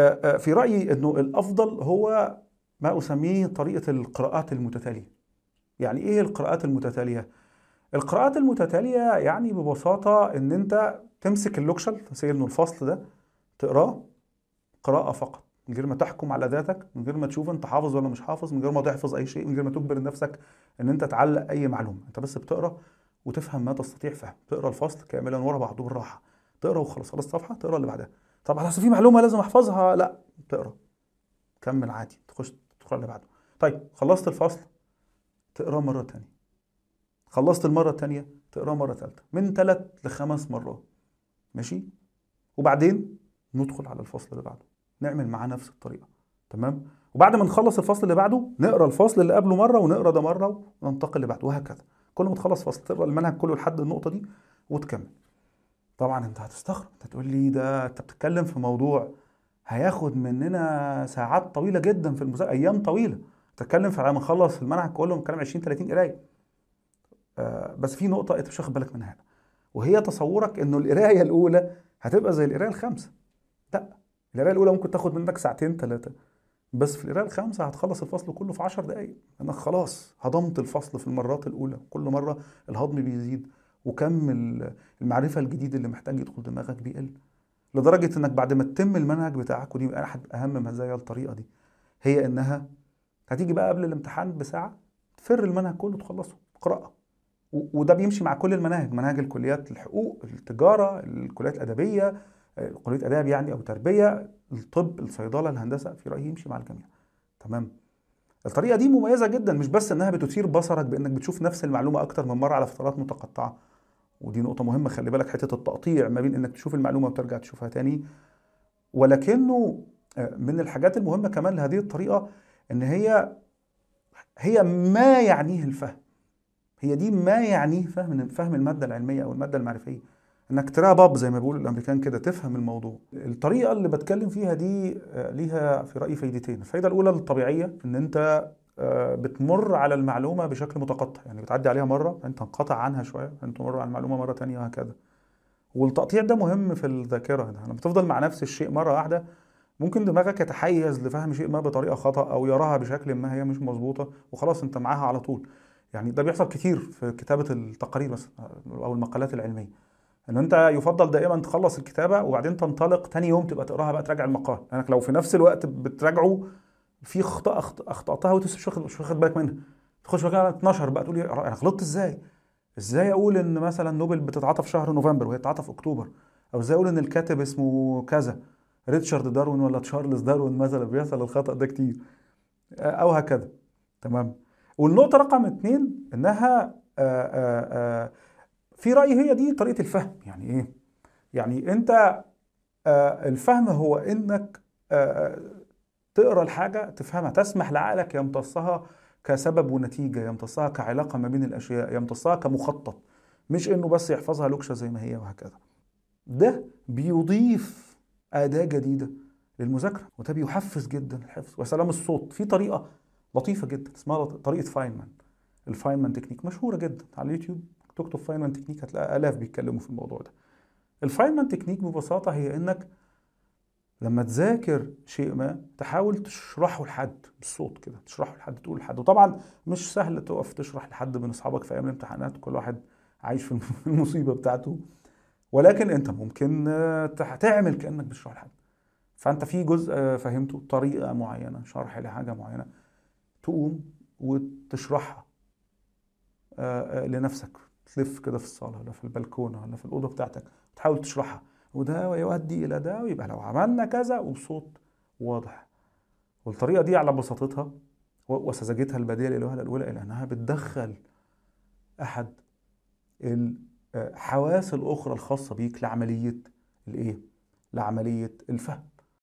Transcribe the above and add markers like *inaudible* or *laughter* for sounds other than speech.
آه، آه، في رأيي إنه الأفضل هو ما أسميه طريقة القراءات المتتالية. يعني إيه القراءات المتتالية؟ القراءات المتتالية يعني ببساطة إن أنت تمسك اللوكشل إنه الفصل ده تقراه قراءة فقط من غير ما تحكم على ذاتك من غير ما تشوف أنت حافظ ولا مش حافظ من غير ما تحفظ أي شيء من غير ما تجبر نفسك إن أنت تعلق أي معلومة. أنت بس بتقرأ وتفهم ما تستطيع فهم. تقرأ الفصل كاملا ورا بعضه بالراحة. تقرأ وخلاص خلص صفحه تقرأ اللي بعدها. طب اصل في معلومة لازم أحفظها؟ لا تقرأ. كمل عادي تخش تقرأ اللي بعده. طيب خلصت الفصل؟ تقرأه مرة تانية. خلصت المرة التانية؟ تقرأه مرة ثالثه من ثلاث لخمس مرات. ماشي؟ وبعدين ندخل على الفصل اللي بعده. نعمل معاه نفس الطريقة. تمام؟ وبعد ما نخلص الفصل اللي بعده نقرأ الفصل اللي قبله مرة ونقرأ ده مرة وننتقل اللي بعده وهكذا. كل ما تخلص فصل تقرأ المنهج كله لحد النقطة دي وتكمل. طبعا أنت هتستغرب. أنت تقول لي ده أنت بتتكلم في موضوع هياخد مننا ساعات طويلة جدا في المذاكره أيام طويلة. تتكلم في ما نخلص المنهج كله بنتكلم 20 30 قراية. آه بس في نقطة أنت مش واخد بالك منها وهي تصورك إنه القراية الأولى هتبقى زي القراية الخامسة. لأ القراية الأولى ممكن تاخد منك ساعتين ثلاثة بس في القراية الخامسة هتخلص الفصل كله في 10 دقائق انك خلاص هضمت الفصل في المرات الأولى. كل مرة الهضم بيزيد. وكم المعرفة الجديد اللي محتاج يدخل دماغك بيقل لدرجة إنك بعد ما تتم المنهج بتاعك ودي أحد أهم مزايا الطريقة دي هي إنها هتيجي بقى قبل الامتحان بساعة تفر المنهج كله تخلصه قراءه وده بيمشي مع كل المناهج مناهج الكليات الحقوق التجارة الكليات الأدبية كليه اداب يعني أو تربيه الطب الصيدلة الهندسة في رأيي يمشي مع الجميع. تمام؟ الطريقة دي مميزة جدا مش بس إنها بتثير بصرك بإنك بتشوف نفس المعلومة أكتر من مرة على فترات متقطعة. ودي نقطة مهمة خلي بالك حتة التقطيع ما بين إنك تشوف المعلومة وترجع تشوفها تاني. ولكنه من الحاجات المهمة كمان لهذه الطريقة إن هي هي ما يعنيه الفهم. هي دي ما يعنيه فهم فهم المادة العلمية أو المادة المعرفية. إنك تراها باب زي ما بيقولوا الأمريكان كده تفهم الموضوع. الطريقة اللي بتكلم فيها دي ليها في رأيي فايدتين. الفايدة الأولى الطبيعية إن أنت بتمر على المعلومة بشكل متقطع. يعني بتعدي عليها مرة أنت تنقطع عنها شوية أنت تمر على المعلومة مرة تانية وهكذا. والتقطيع ده مهم في الذاكرة. لما بتفضل مع نفس الشيء مرة واحدة ممكن دماغك يتحيز لفهم شيء ما بطريقة خطا أو يراها بشكل ما هي مش مظبوطة وخلاص أنت معاها على طول. يعني ده بيحصل كتير في كتابة التقارير مثلا أو المقالات العلمية. إن أنت يفضل دائما تخلص الكتابة وبعدين تنطلق تاني يوم تبقى تقراها بقى تراجع المقال. لأنك يعني لو في نفس الوقت بتراجعه في خطأ أخطأتها وانت مش واخد مش واخد بالك منها. تخش بقى 12 بقى تقول أنا غلطت إزاي؟ إزاي أقول إن مثلا نوبل بتتعاطى في شهر نوفمبر وهي بتتعاطى في أكتوبر؟ أو إزاي أقول إن الكاتب اسمه كذا؟ ريتشارد داروين ولا تشارلز داروين مثلا بيحصل الخطأ ده كتير. أو هكذا. تمام. والنقطة رقم اثنين إنها آآ آآ في رأيي هي دي طريقة الفهم. يعني إيه؟ يعني أنت الفهم هو إنك تقرأ الحاجة تفهمها تسمح لعقلك يمتصها كسبب ونتيجة يمتصها كعلاقة ما بين الأشياء يمتصها كمخطط. مش إنه بس يحفظها لوكشة زي ما هي وهكذا. ده بيضيف أداة جديدة للمذاكرة وده بيحفز جدا الحفظ. وسلام الصوت في طريقة لطيفة جدا اسمها طريقة فاينمان الفاينمان تكنيك مشهورة جدا على اليوتيوب. تكتب فاينمان تكنيك هتلاقي آلاف بيتكلموا في الموضوع ده. الفاينمان تكنيك ببساطة هي إنك لما تذاكر شيء ما تحاول تشرحه لحد بالصوت كده تشرحه لحد تقول لحد. وطبعا مش سهل تقف تشرح لحد من أصحابك في أيام الامتحانات كل واحد عايش في *laughs* المصيبة بتاعته. ولكن أنت ممكن تعمل كأنك بتشرح لحد. فأنت في جزء فهمته طريقة معينة شرح لحاجة معينة تقوم وتشرحها لنفسك. تلف كده في الصالة ولا في البلكونة ولا في الأوضة بتاعتك تحاول تشرحها. وده يؤدي إلى ده ويبقى لو عملنا كذا وبصوت واضح. والطريقة دي على بساطتها وسذاجتها البديهة الالوهه الأولى إلى أنها بتدخل أحد الحواس الأخرى الخاصة بيك لعملية الإيه؟ لعملية الفهم.